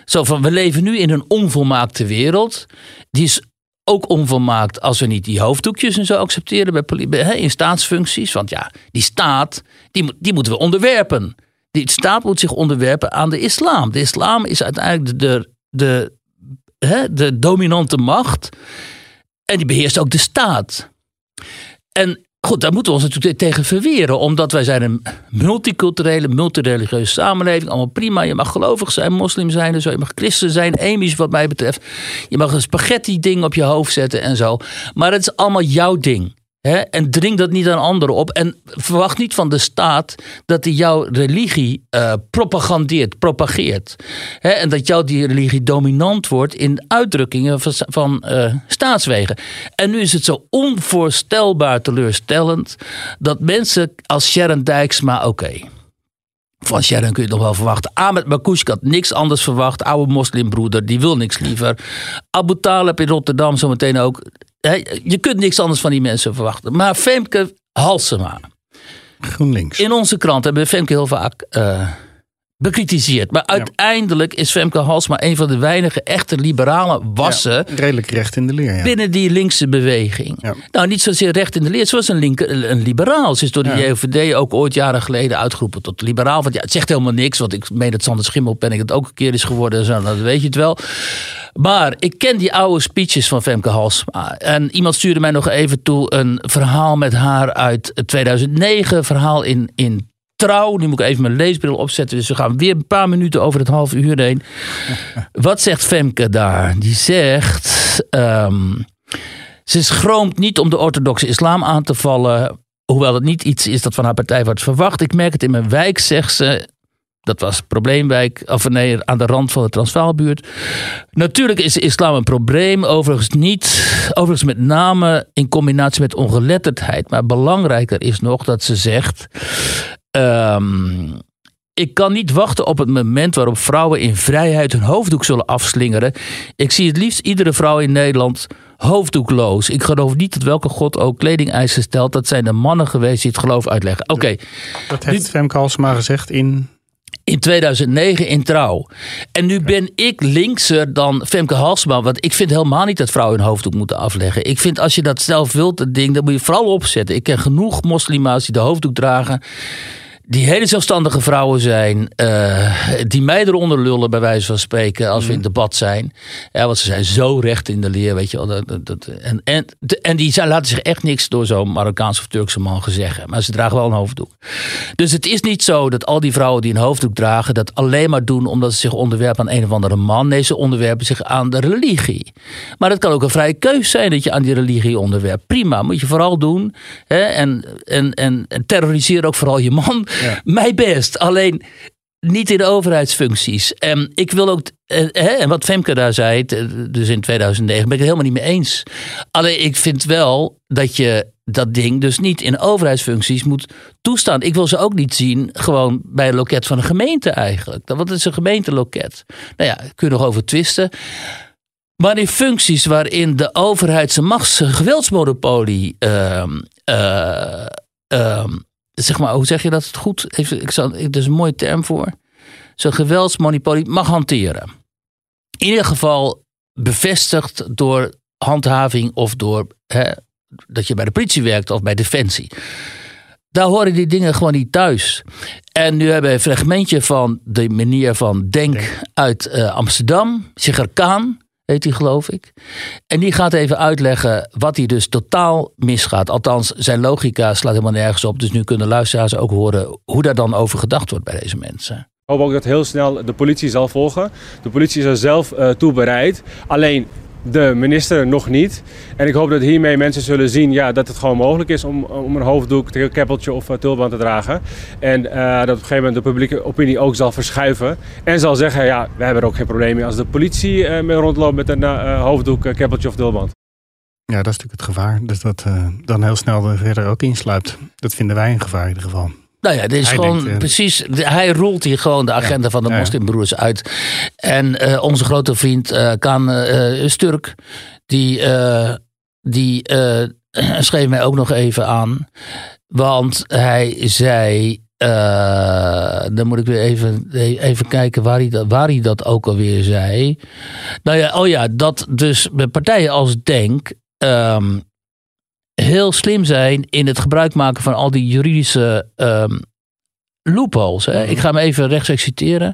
Zo van, we leven nu in een onvolmaakte wereld. Die is ook onvolmaakt als we niet die hoofddoekjes en zo accepteren bij, bij- in staatsfuncties. Want ja, die staat, die, die moeten we onderwerpen. Die staat moet zich onderwerpen aan de islam. De islam is uiteindelijk de, de, hè, de dominante macht. En die beheerst ook de staat. En goed, daar moeten we ons natuurlijk tegen verweren. Omdat wij zijn een multiculturele, multireligieuze samenleving. Allemaal prima. Je mag gelovig zijn, moslim zijn en zo. Je mag christen zijn, emisch wat mij betreft. Je mag een spaghetti ding op je hoofd zetten en zo. Maar het is allemaal jouw ding. En dring dat niet aan anderen op. En verwacht niet van de staat dat hij jouw religie eh, propagandeert, propageert. En dat jouw die religie dominant wordt in uitdrukkingen van, van eh, staatswegen. En nu is het zo onvoorstelbaar teleurstellend dat mensen als Sharon Dijksma, oké. Van Sharon kun je het nog wel verwachten. Ahmed Makouchka had niks anders verwacht. Oude moslimbroeder, die wil niks liever. Abu Talib in Rotterdam zometeen ook. Je kunt niks anders van die mensen verwachten. Maar Femke Halsema. GroenLinks. In onze krant hebben we Femke heel vaak eh, bekritiseerd. Maar uiteindelijk is Femke Halsema een van de weinige echte liberale wassen Ja, redelijk recht in de leer. Ja. binnen die linkse beweging. Ja. Nou, niet zozeer recht in de leer. Ze was een, linker, een liberaal. Ze is door de Ja. JOVD ook ooit jaren geleden uitgeroepen tot liberaal. Want ja, het zegt helemaal niks. Want ik meen dat Sander Schimmelpenning het ook een keer is geworden. Zo, dat weet je het wel. Maar ik ken die oude speeches van Femke Halsma. En iemand stuurde mij nog even toe een verhaal met haar uit 2009. Een verhaal in, in Trouw. Nu moet ik even mijn leesbril opzetten. Dus we gaan weer een paar minuten over het half uur heen. Wat zegt Femke daar? Die zegt... ehm, ze schroomt niet om de orthodoxe islam aan te vallen. Hoewel het niet iets is dat van haar partij wordt verwacht. Ik merk het in mijn wijk, zegt ze. Dat was Probleemwijk, of nee, aan de rand van de Transvaalbuurt. Natuurlijk is de islam een probleem, overigens niet. Overigens met name in combinatie met ongeletterdheid. Maar belangrijker is nog dat ze zegt... ehm, ik kan niet wachten op het moment waarop vrouwen in vrijheid hun hoofddoek zullen afslingeren. Ik zie het liefst iedere vrouw in Nederland hoofddoekloos. Ik geloof niet dat welke god ook kledingeisen stelt. Dat zijn de mannen geweest die het geloof uitleggen. Oké, Dat heeft Femke Halsema gezegd in... in 2009 in Trouw. En nu ben ik linkser dan Femke Halsema. Want ik vind helemaal niet dat vrouwen hun hoofddoek moeten afleggen. Ik vind als je dat zelf wilt, dat ding, dan moet je vooral opzetten. Ik ken genoeg moslima's die de hoofddoek dragen. Die hele zelfstandige vrouwen zijn. eh, die mij eronder lullen, bij wijze van spreken. Als we in Mhm. debat zijn. Ja, want ze zijn zo recht in de leer, weet je wel. Dat, dat, en, en, en die zijn, laten zich echt niks door zo'n Marokkaanse of Turkse man gezeggen. Maar ze dragen wel een hoofddoek. Dus het is niet zo dat al die vrouwen die een hoofddoek dragen. dat alleen maar doen omdat ze zich onderwerpen aan een of andere man. Nee, ze onderwerpen zich aan de religie. Maar het kan ook een vrije keus zijn dat je aan die religie onderwerpt. Prima, moet je vooral doen. Hè? En, en, en, en terroriseer ook vooral je man. Ja. Mij best. Alleen niet in de overheidsfuncties. En ik wil ook, eh, en wat Femke daar zei, dus in 2009, ben ik het helemaal niet mee eens. Alleen ik vind wel dat je dat ding dus niet in overheidsfuncties moet toestaan. Ik wil ze ook niet zien gewoon bij een loket van een gemeente eigenlijk. Wat is een gemeenteloket? Nou ja, kun je nog over twisten. Maar in functies waarin de overheid zijn machts- geweldsmonopolie ehm, zeg maar, hoe zeg je dat het goed? Even, ik zal, er is een mooie term voor. Zo'n geweldsmonopolie mag hanteren. In ieder geval bevestigd door handhaving of door hè, dat je bij de politie werkt of bij Defensie. Daar horen die dingen gewoon niet thuis. En nu hebben we een fragmentje van de meneer van Denk uit uh, Amsterdam, Sigar Kaan heet hij geloof ik. En die gaat even uitleggen wat hij dus totaal misgaat. Althans, zijn logica slaat helemaal nergens op. Dus nu kunnen luisteraars ook horen hoe daar dan over gedacht wordt bij deze mensen. Hoop ook dat heel snel de politie zal volgen. De politie is er zelf uh, toe bereid. Alleen de minister nog niet. En ik hoop dat hiermee mensen zullen zien ja, dat het gewoon mogelijk is om, om een hoofddoek, een keppeltje of een tulband te dragen. En uh, dat op een gegeven moment de publieke opinie ook zal verschuiven. En zal zeggen, ja, we hebben er ook geen probleem mee als de politie uh, mee rondloopt met een uh, hoofddoek, keppeltje of tulband. Ja, dat is natuurlijk het gevaar. Dus dat dan heel snel verder ook insluipt. Dat vinden wij een gevaar in ieder geval. Nou ja, dit is gewoon precies. Hij rolt hier gewoon de agenda van de moslimbroers uit. En uh, onze grote vriend uh, Kaan uh, Sturk, die, die schreef mij ook nog even aan. Want hij zei. dan moet ik weer even, even kijken waar hij, dat, waar hij dat ook alweer zei. Nou ja, oh ja, dat dus partijen als Denk. Um, heel slim zijn in het gebruik maken van al die juridische um, loopholes. Hè. Ik ga hem even rechtstreeks citeren.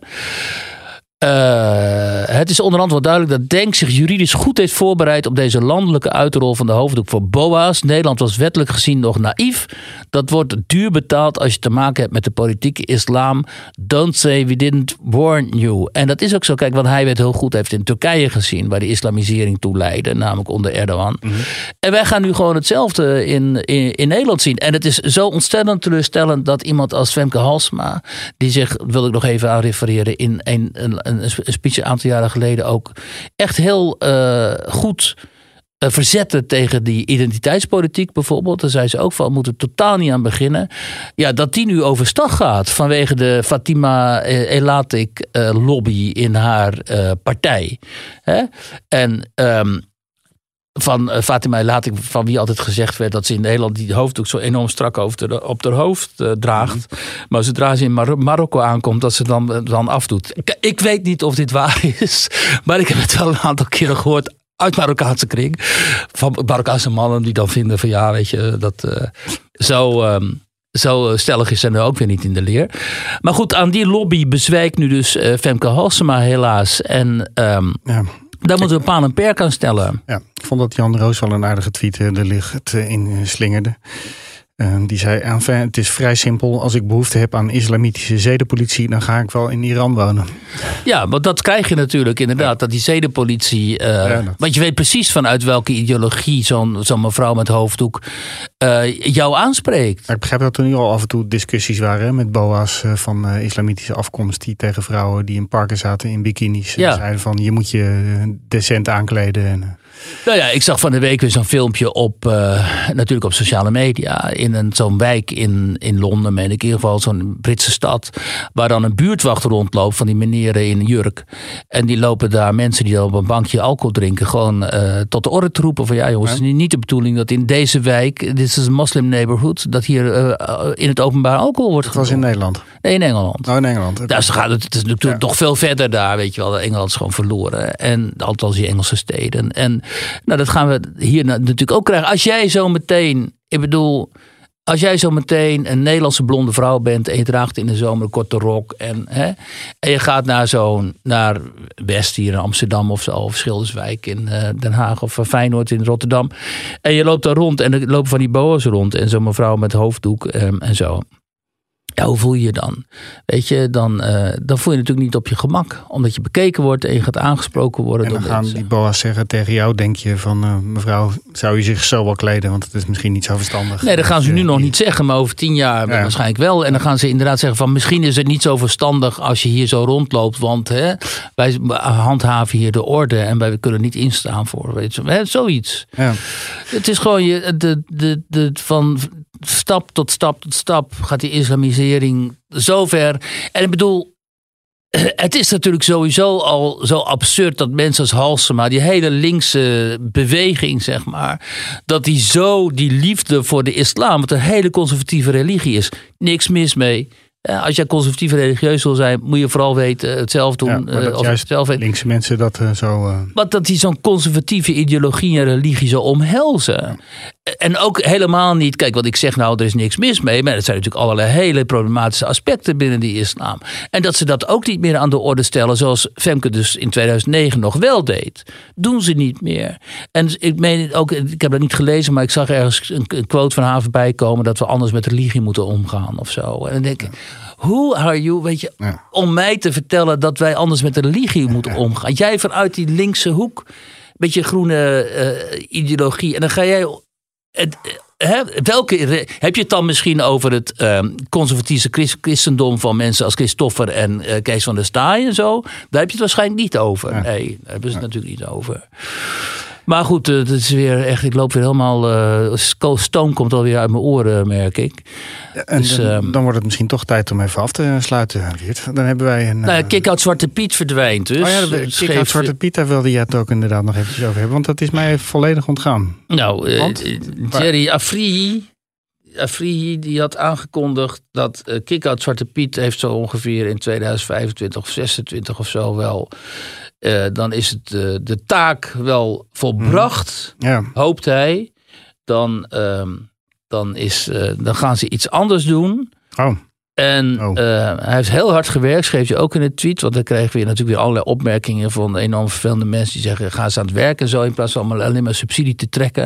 Uh, het is onderhand wel duidelijk dat Denk zich juridisch goed heeft voorbereid op deze landelijke uitrol van de hoofddoek voor BOA's. Nederland was wettelijk gezien nog naïef. Dat wordt duur betaald als je te maken hebt met de politieke islam. Don't say we didn't warn you. En dat is ook zo. Kijk, wat hij werd heel goed heeft in Turkije gezien, waar de islamisering toe leidde, namelijk onder Erdogan. Mhm. En wij gaan nu gewoon hetzelfde in, in, in, Nederland zien. En het is zo ontzettend teleurstellend dat iemand als Femke Halsma, die zich, wil ik nog even aan refereren, in een, een, een speech een aantal jaren geleden ook echt heel uh, goed uh, verzetten tegen die identiteitspolitiek bijvoorbeeld. Daar zei ze ook van, moeten totaal niet aan beginnen. Ja, dat die nu overstag gaat vanwege de Fatima Elatik uh, lobby in haar partij. En um, van uh, Fatima laat ik van wie altijd gezegd werd dat ze in Nederland die hoofddoek zo enorm strak op haar hoofd uh, draagt. Mhm. Maar zodra ze in Mar Marokko aankomt, dat ze dan, uh, dan afdoet. Ik, ik, weet niet of dit waar is, maar ik heb het wel een aantal keren gehoord uit Marokkaanse kring. Van Marokkaanse mannen die dan vinden van ja, weet je, dat zo. Um, zo stellig is er ook weer niet in de leer. Maar goed, aan die lobby bezwijkt nu dus Femke Halsema helaas. En um, ja. Daar moeten we een paal en perk aan stellen. Ja, vond dat Jan Roos wel een aardige tweet er ligt in slingerde. Uh, die zei, enfin, het is vrij simpel. Als ik behoefte heb aan islamitische zedenpolitie, dan ga ik wel in Iran wonen. Ja, want dat krijg je natuurlijk inderdaad. Dat die zedenpolitie. Uh, Want je weet precies vanuit welke ideologie zo'n zo'n mevrouw met hoofddoek uh, jou aanspreekt. ik begrijp dat er nu al af en toe discussies waren met boa's eh, van islamitische afkomst. die tegen vrouwen die in parken zaten in bikinis. Ja. zeiden van je moet je decent aankleden. En, nou ja, ik zag van de week weer zo'n filmpje op, uh, natuurlijk op sociale media. In een, zo'n wijk in, in Londen, meen ik in ieder geval, zo'n Britse stad. Waar dan een buurtwacht rondloopt van die meneren in jurk. En die lopen daar mensen die op een bankje alcohol drinken. gewoon uh, tot de orde te roepen van ja jongens, het is niet de bedoeling dat in deze wijk, dit is een moslim neighborhood, dat hier uh, in het openbaar alcohol wordt gedronken. Dat was in Nederland? Nee, in Engeland. Oh, in Engeland. Daar gaat het, het is natuurlijk ja. nog veel verder daar, weet je wel. Engeland is gewoon verloren. En althans die Engelse steden. En nou, dat gaan we hier natuurlijk ook krijgen. Als jij zo meteen, ik bedoel, als jij zo meteen een Nederlandse blonde vrouw bent en je draagt in de zomer een korte rok en, hè, en je gaat naar zo'n, naar West hier in Amsterdam of zo, of Schilderswijk in uh, Den Haag of Feyenoord in Rotterdam. En je loopt daar rond en er lopen van die boa's rond en zo'n mevrouw met hoofddoek um, en zo. Ja, hoe voel je je dan? Weet je, dan, uh, dan voel je natuurlijk niet op je gemak. Omdat je bekeken wordt en je gaat aangesproken worden. En dan door gaan mensen. die boa's zeggen tegen jou, denk je van... Uh, mevrouw, zou je zich zo wel kleden? Want het is misschien niet zo verstandig. Nee, dat gaan ze je, nu nog niet zeggen. Maar over tien jaar ja. waarschijnlijk wel. En dan gaan ze inderdaad zeggen van... misschien is het niet zo verstandig als je hier zo rondloopt. Want hè, wij handhaven hier de orde. En wij kunnen niet instaan voor weet je, hè, zoiets. Ja. Het is gewoon je, de, de, de, van stap tot stap tot stap gaat die islamisering zo ver. En ik bedoel, het is natuurlijk sowieso al zo absurd dat mensen als Halsema, die hele linkse beweging, zeg maar, dat die zo die liefde voor de islam, wat een hele conservatieve religie is, niks mis mee. Als jij conservatief religieus wil zijn, moet je vooral weten het zelf doen. Ja, dat of juist zelf weten. linkse mensen dat uh, zo. Uh... Want dat die zo'n conservatieve ideologie en religie zo omhelzen. En ook helemaal niet, kijk wat ik zeg nou, er is niks mis mee. Maar er zijn natuurlijk allerlei hele problematische aspecten binnen die islam. En dat ze dat ook niet meer aan de orde stellen, zoals Femke dus in 2009 nog wel deed. Doen ze niet meer. En ik meen ook, ik heb dat niet gelezen, maar ik zag ergens een quote van haar voorbij komen dat we anders met religie moeten omgaan of zo. En dan denk ik. Hoe are you, weet je, ja. om mij te vertellen dat wij anders met de religie moeten omgaan. Jij vanuit die linkse hoek, beetje groene uh, ideologie. En dan ga jij. Het, He, welke, heb je het dan misschien over het uh, conservatieve christendom van mensen als Christoffer en uh, Kees van der Staaij en zo? Daar heb je het waarschijnlijk niet over. Ja. Nee, daar hebben ze het natuurlijk niet over. Maar goed, het is weer echt, ik loop weer helemaal. Uh, stoom komt alweer uit mijn oren, merk ik. Ja, en dus, dan, um, dan, wordt het misschien toch tijd om even af te sluiten, Geert. Dan hebben wij een. Nou, uh, Kick-Out Zwarte Piet verdwijnt dus. Oh ja, de Kick-Out Zwarte Piet, daar wilde jij het ook inderdaad nog eventjes over hebben. Want dat is mij volledig ontgaan. Nou, uh, Jerry Afri. Afrihi die had aangekondigd dat uh, Kick-Out Zwarte Piet heeft zo ongeveer in 2025 of 26 of zo wel. Uh, dan is het uh, de taak wel volbracht, mm. hoopt hij. Dan, dan, is, dan gaan ze iets anders doen. Oh. En oh. hij heeft heel hard gewerkt, schreef je ook in het tweet. Want dan kregen we natuurlijk weer allerlei opmerkingen van enorm vervelende mensen die zeggen: ga eens aan het werken zo in plaats van alleen maar subsidie te trekken.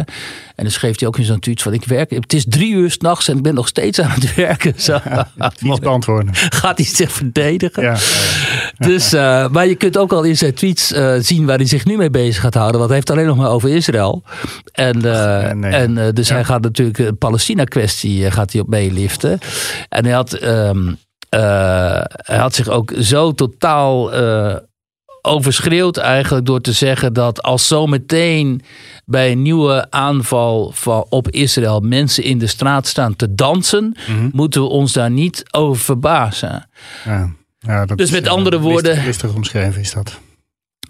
En dan schreef hij ook in zo'n tweet van: ik werk, het is drie uur s'nachts en ik ben nog steeds aan het werken. Zo. Ja, beantwoorden. Gaat hij zich verdedigen? Ja, ja, dus, uh, maar je kunt ook al in zijn tweets uh, zien waar hij zich nu mee bezig gaat houden. Want hij heeft alleen nog maar over Israël. En, nee. en dus hij gaat natuurlijk de Palestina-kwestie gaat hij op meeliften. En hij had. Um, hij had zich ook zo totaal overschreeuwd eigenlijk door te zeggen dat als zometeen bij een nieuwe aanval van, op Israël mensen in de straat staan te dansen, Mhm. moeten we ons daar niet over verbazen. Ja. Ja, dat dus met is, andere woorden. Listig, listig omschreven is dat.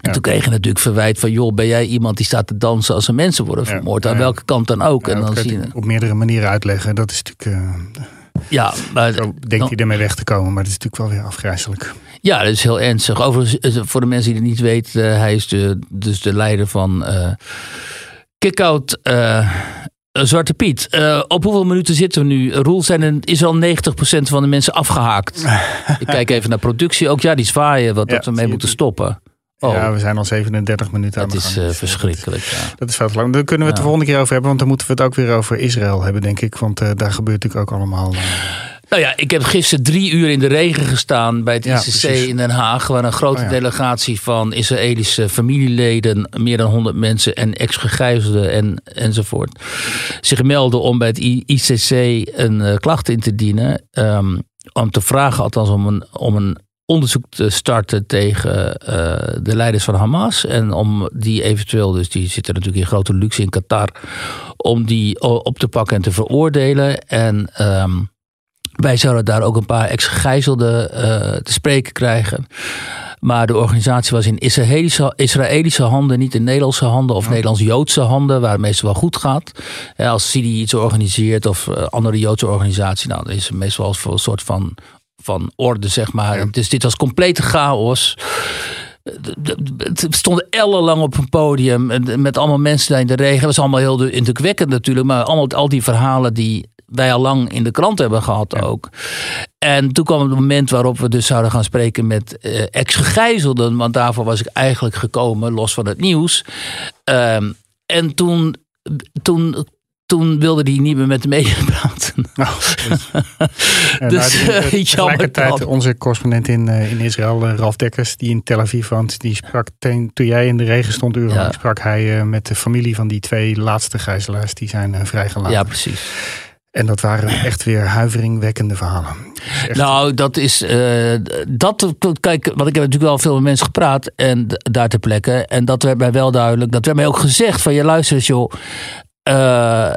En toen kreeg je natuurlijk verwijt van, joh, ben jij iemand die staat te dansen als er mensen worden vermoord? Aan welke kant dan ook. En dan dat zie je... op meerdere manieren uitleggen. Dat is natuurlijk. Uh, ja, maar, zo denkt hij ermee weg te komen, maar dat is natuurlijk wel weer afgrijzelijk. Ja, dat is heel ernstig. Overigens, voor de mensen die het niet weten, uh, hij is de, dus de leider van uh, Kick-Out uh, Zwarte Piet. Op hoeveel minuten zitten we nu? Roel, zijn er, is al 90% van de mensen afgehaakt. Ik kijk even naar productie ook. Ja, die zwaaien wat ja, dat we mee moeten stoppen. Oh. Ja, we zijn al 37 minuten aan. Dat is uh, verschrikkelijk. Ja. Dat is veel te lang. Daar kunnen we het de volgende keer over hebben. Want dan moeten we het ook weer over Israël hebben, denk ik. Want uh, daar gebeurt natuurlijk ook allemaal... Uh... Nou ja, ik heb gisteren drie uur in de regen gestaan bij het ja, ICC precies. in Den Haag. Waar een grote oh, ja. delegatie van Israëlische familieleden, meer dan 100 mensen en ex-gegijzelden en, enzovoort, zich melden om bij het ICC een klacht in te dienen. Um, om te vragen, althans om een, om een onderzoek te starten tegen uh, de leiders van Hamas. En om die eventueel, dus die zitten natuurlijk in grote luxe in Qatar, om die op te pakken en te veroordelen. En um, wij zouden daar ook een paar ex-gegijzelden uh, te spreken krijgen. Maar de organisatie was in Israëlische, Israëlische handen, niet in Nederlandse handen of ja. Nederlands-Joodse handen, waar het meestal wel goed gaat. Als Sidi iets organiseert of uh, andere Joodse organisatie, nou, dan is het meestal voor een soort van, van orde, zeg maar. Ja. Dus dit was complete chaos. Het stond ellenlang op een podium met allemaal mensen daar in de regen. Het was allemaal heel indrukwekkend natuurlijk, maar allemaal al die verhalen die wij al lang in de krant hebben gehad ja. ook. En toen kwam het moment waarop we dus zouden gaan spreken met uh, ex-gegijzelden. Want daarvoor was ik eigenlijk gekomen, los van het nieuws. Um, en toen, toen toen wilde hij niet meer met de media praten. Oh, dus, nou, uh, tegelijkertijd onze correspondent in, uh, in Israël, Ralf Dekkers, die in Tel Aviv woont, die sprak ten, toen jij in de regen stond urenlang, sprak hij met de familie van die twee laatste gijzelaars die zijn vrijgelaten. Ja, precies. En dat waren echt weer huiveringwekkende verhalen. Nou, dat is. Uh, dat, kijk, want ik heb natuurlijk wel veel met mensen gepraat. En daar ter plekke. En dat werd mij wel duidelijk. Dat werd mij ook gezegd: van je luistert, joh. Uh,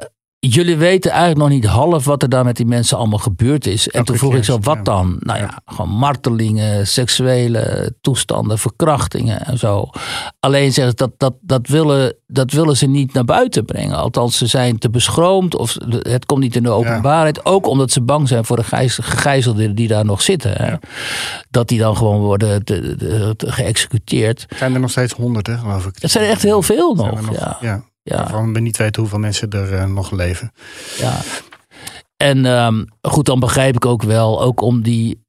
jullie weten eigenlijk nog niet half wat er daar met die mensen allemaal gebeurd is. En toen vroeg ik zo, wat dan? Nou ja, gewoon martelingen, seksuele toestanden, verkrachtingen en zo. Alleen zeggen dat, dat, dat, willen, dat willen ze niet naar buiten brengen. Althans, ze zijn te beschroomd of het komt niet in de openbaarheid. Ook omdat ze bang zijn voor de gegijzelden die daar nog zitten. Dat die dan gewoon worden geëxecuteerd. Zijn er nog steeds honderden, geloof ik? Het zijn echt heel veel nog, ja. ja. Ja. Waarvan we niet weten hoeveel mensen er uh, nog leven. Ja. En um, goed, dan begrijp ik ook wel, ook om die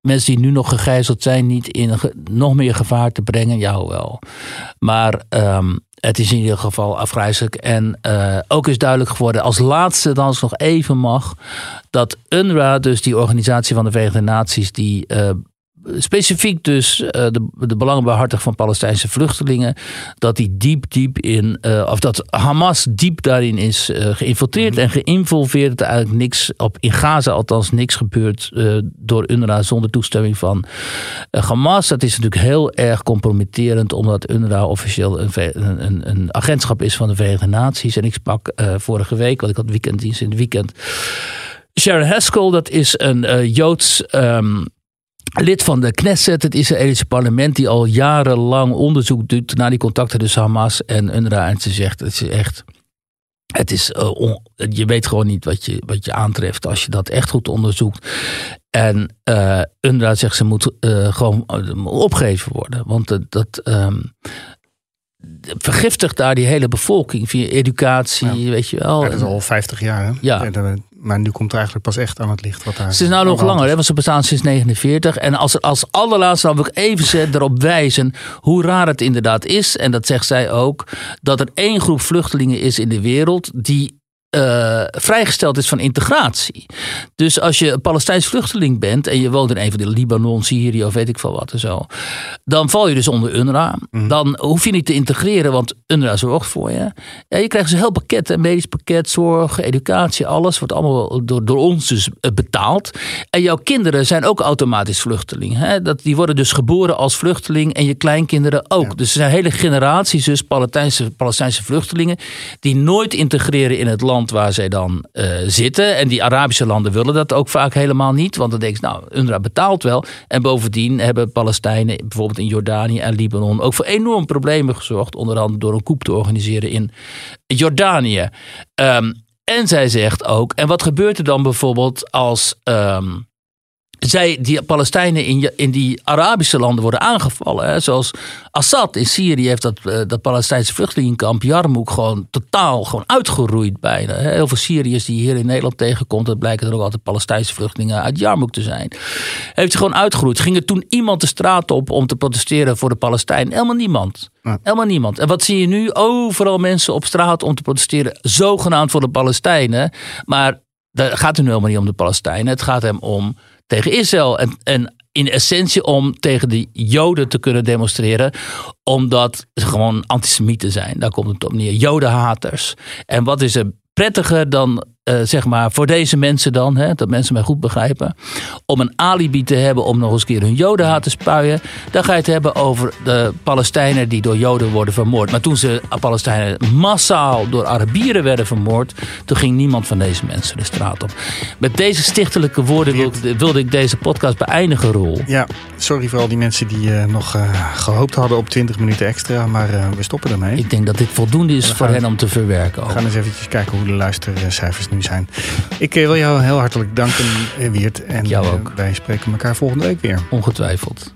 mensen die nu nog gegijzeld zijn, niet in nog meer gevaar te brengen. Ja, wel. Maar um, het is in ieder geval afgrijzelijk. En uh, ook is duidelijk geworden, als laatste dan nog even mag, dat UNRWA, dus die organisatie van de Verenigde Naties, die uh, specifiek dus uh, de, de belangenbehartig van Palestijnse vluchtelingen, dat die diep, diep in, uh, of dat Hamas diep daarin is uh, geïnfiltreerd en geïnvolveerd. Dat er eigenlijk niks, op, in Gaza althans niks gebeurt door UNRWA zonder toestemming van Hamas. Dat is natuurlijk heel erg compromitterend, omdat UNRWA officieel een, een, een agentschap is van de Verenigde Naties. En ik sprak vorige week, want ik had weekenddienst in het weekend. Sharon Haskell, dat is een Joods. Um, lid van de Knesset, het Israëlische parlement, die al jarenlang onderzoek doet naar die contacten tussen Hamas en UNRWA. En ze zegt, het is echt, het is, uh, je weet gewoon niet wat je, wat je aantreft als je dat echt goed onderzoekt. En uh, UNRWA zegt, ze moet uh, gewoon opgegeven worden. Want dat, um, vergiftigt daar die hele bevolking via educatie, weet je wel. Ja, dat is al 50 jaar. Hè? Ja maar nu komt er eigenlijk pas echt aan het licht wat daar. Ze is nou nog langer, hè, want ze bestaan sinds 49. En als, als allerlaatste dan wil ik even erop wijzen hoe raar het inderdaad is. En dat zegt zij ook. Dat er één groep vluchtelingen is in de wereld die uh, vrijgesteld is van integratie. Dus als je een Palestijns vluchteling bent en je woont in een van de Libanon, Syrië of weet ik veel wat en zo, dan val je dus onder UNRWA. Mhm. Dan hoef je niet te integreren, want UNRWA zorgt voor je. Ja, je krijgt dus een heel pakket, een medisch pakket, zorg, educatie, alles wordt allemaal door, door ons dus eh, betaald. En jouw kinderen zijn ook automatisch vluchteling. Hè? Dat, die worden dus geboren als vluchteling en je kleinkinderen ook. Dus er zijn hele generaties dus Palestijnse, Palestijnse vluchtelingen die nooit integreren in het land waar zij dan uh, zitten. En die Arabische landen willen dat ook vaak helemaal niet. Want dan denk je, nou, UNRWA betaalt wel. En bovendien hebben Palestijnen bijvoorbeeld in Jordanië en Libanon ook voor enorm problemen gezorgd. Onder andere door een coup te organiseren in Jordanië. Um, en zij zegt ook, en wat gebeurt er dan bijvoorbeeld als. Um, zij, die Palestijnen in, in die Arabische landen worden aangevallen. Hè? Zoals Assad in Syrië heeft dat, uh, dat Palestijnse vluchtelingenkamp Yarmouk gewoon totaal gewoon uitgeroeid bijna. Hè? Heel veel Syriërs die je hier in Nederland tegenkomt, dat blijken er ook altijd Palestijnse vluchtelingen uit Yarmouk te zijn. Heeft hij gewoon uitgeroeid. Ging er toen iemand de straat op om te protesteren voor de Palestijnen? Helemaal niemand. Helemaal niemand. En wat zie je nu? Overal mensen op straat om te protesteren, zogenaamd voor de Palestijnen. Maar daar gaat het nu helemaal niet om de Palestijnen. Het gaat hem om tegen Israël. En, en in essentie om tegen de Joden te kunnen demonstreren. Omdat ze gewoon antisemieten zijn. Daar komt het op neer. Jodenhaters. En wat is er prettiger dan uh, zeg maar, voor deze mensen dan, hè, dat mensen mij goed begrijpen, om een alibi te hebben om nog eens een keer hun jodenhaat te spuien, dan ga je het hebben over de Palestijnen die door joden worden vermoord. Maar toen ze Palestijnen massaal door Arabieren werden vermoord, toen ging niemand van deze mensen de straat op. Met deze stichtelijke woorden wilde, wilde ik deze podcast beëindigen, Roel. Ja, sorry voor al die mensen die uh, nog uh, gehoopt hadden op 20 minuten extra, maar we stoppen ermee. Ik denk dat dit voldoende is voor hen om te verwerken. We gaan eens eventjes kijken hoe de luistercijfers nu zijn. Ik eh, wil jou heel hartelijk danken, eh, Wiert. En jou eh, ook. wij spreken elkaar volgende week weer. Ongetwijfeld.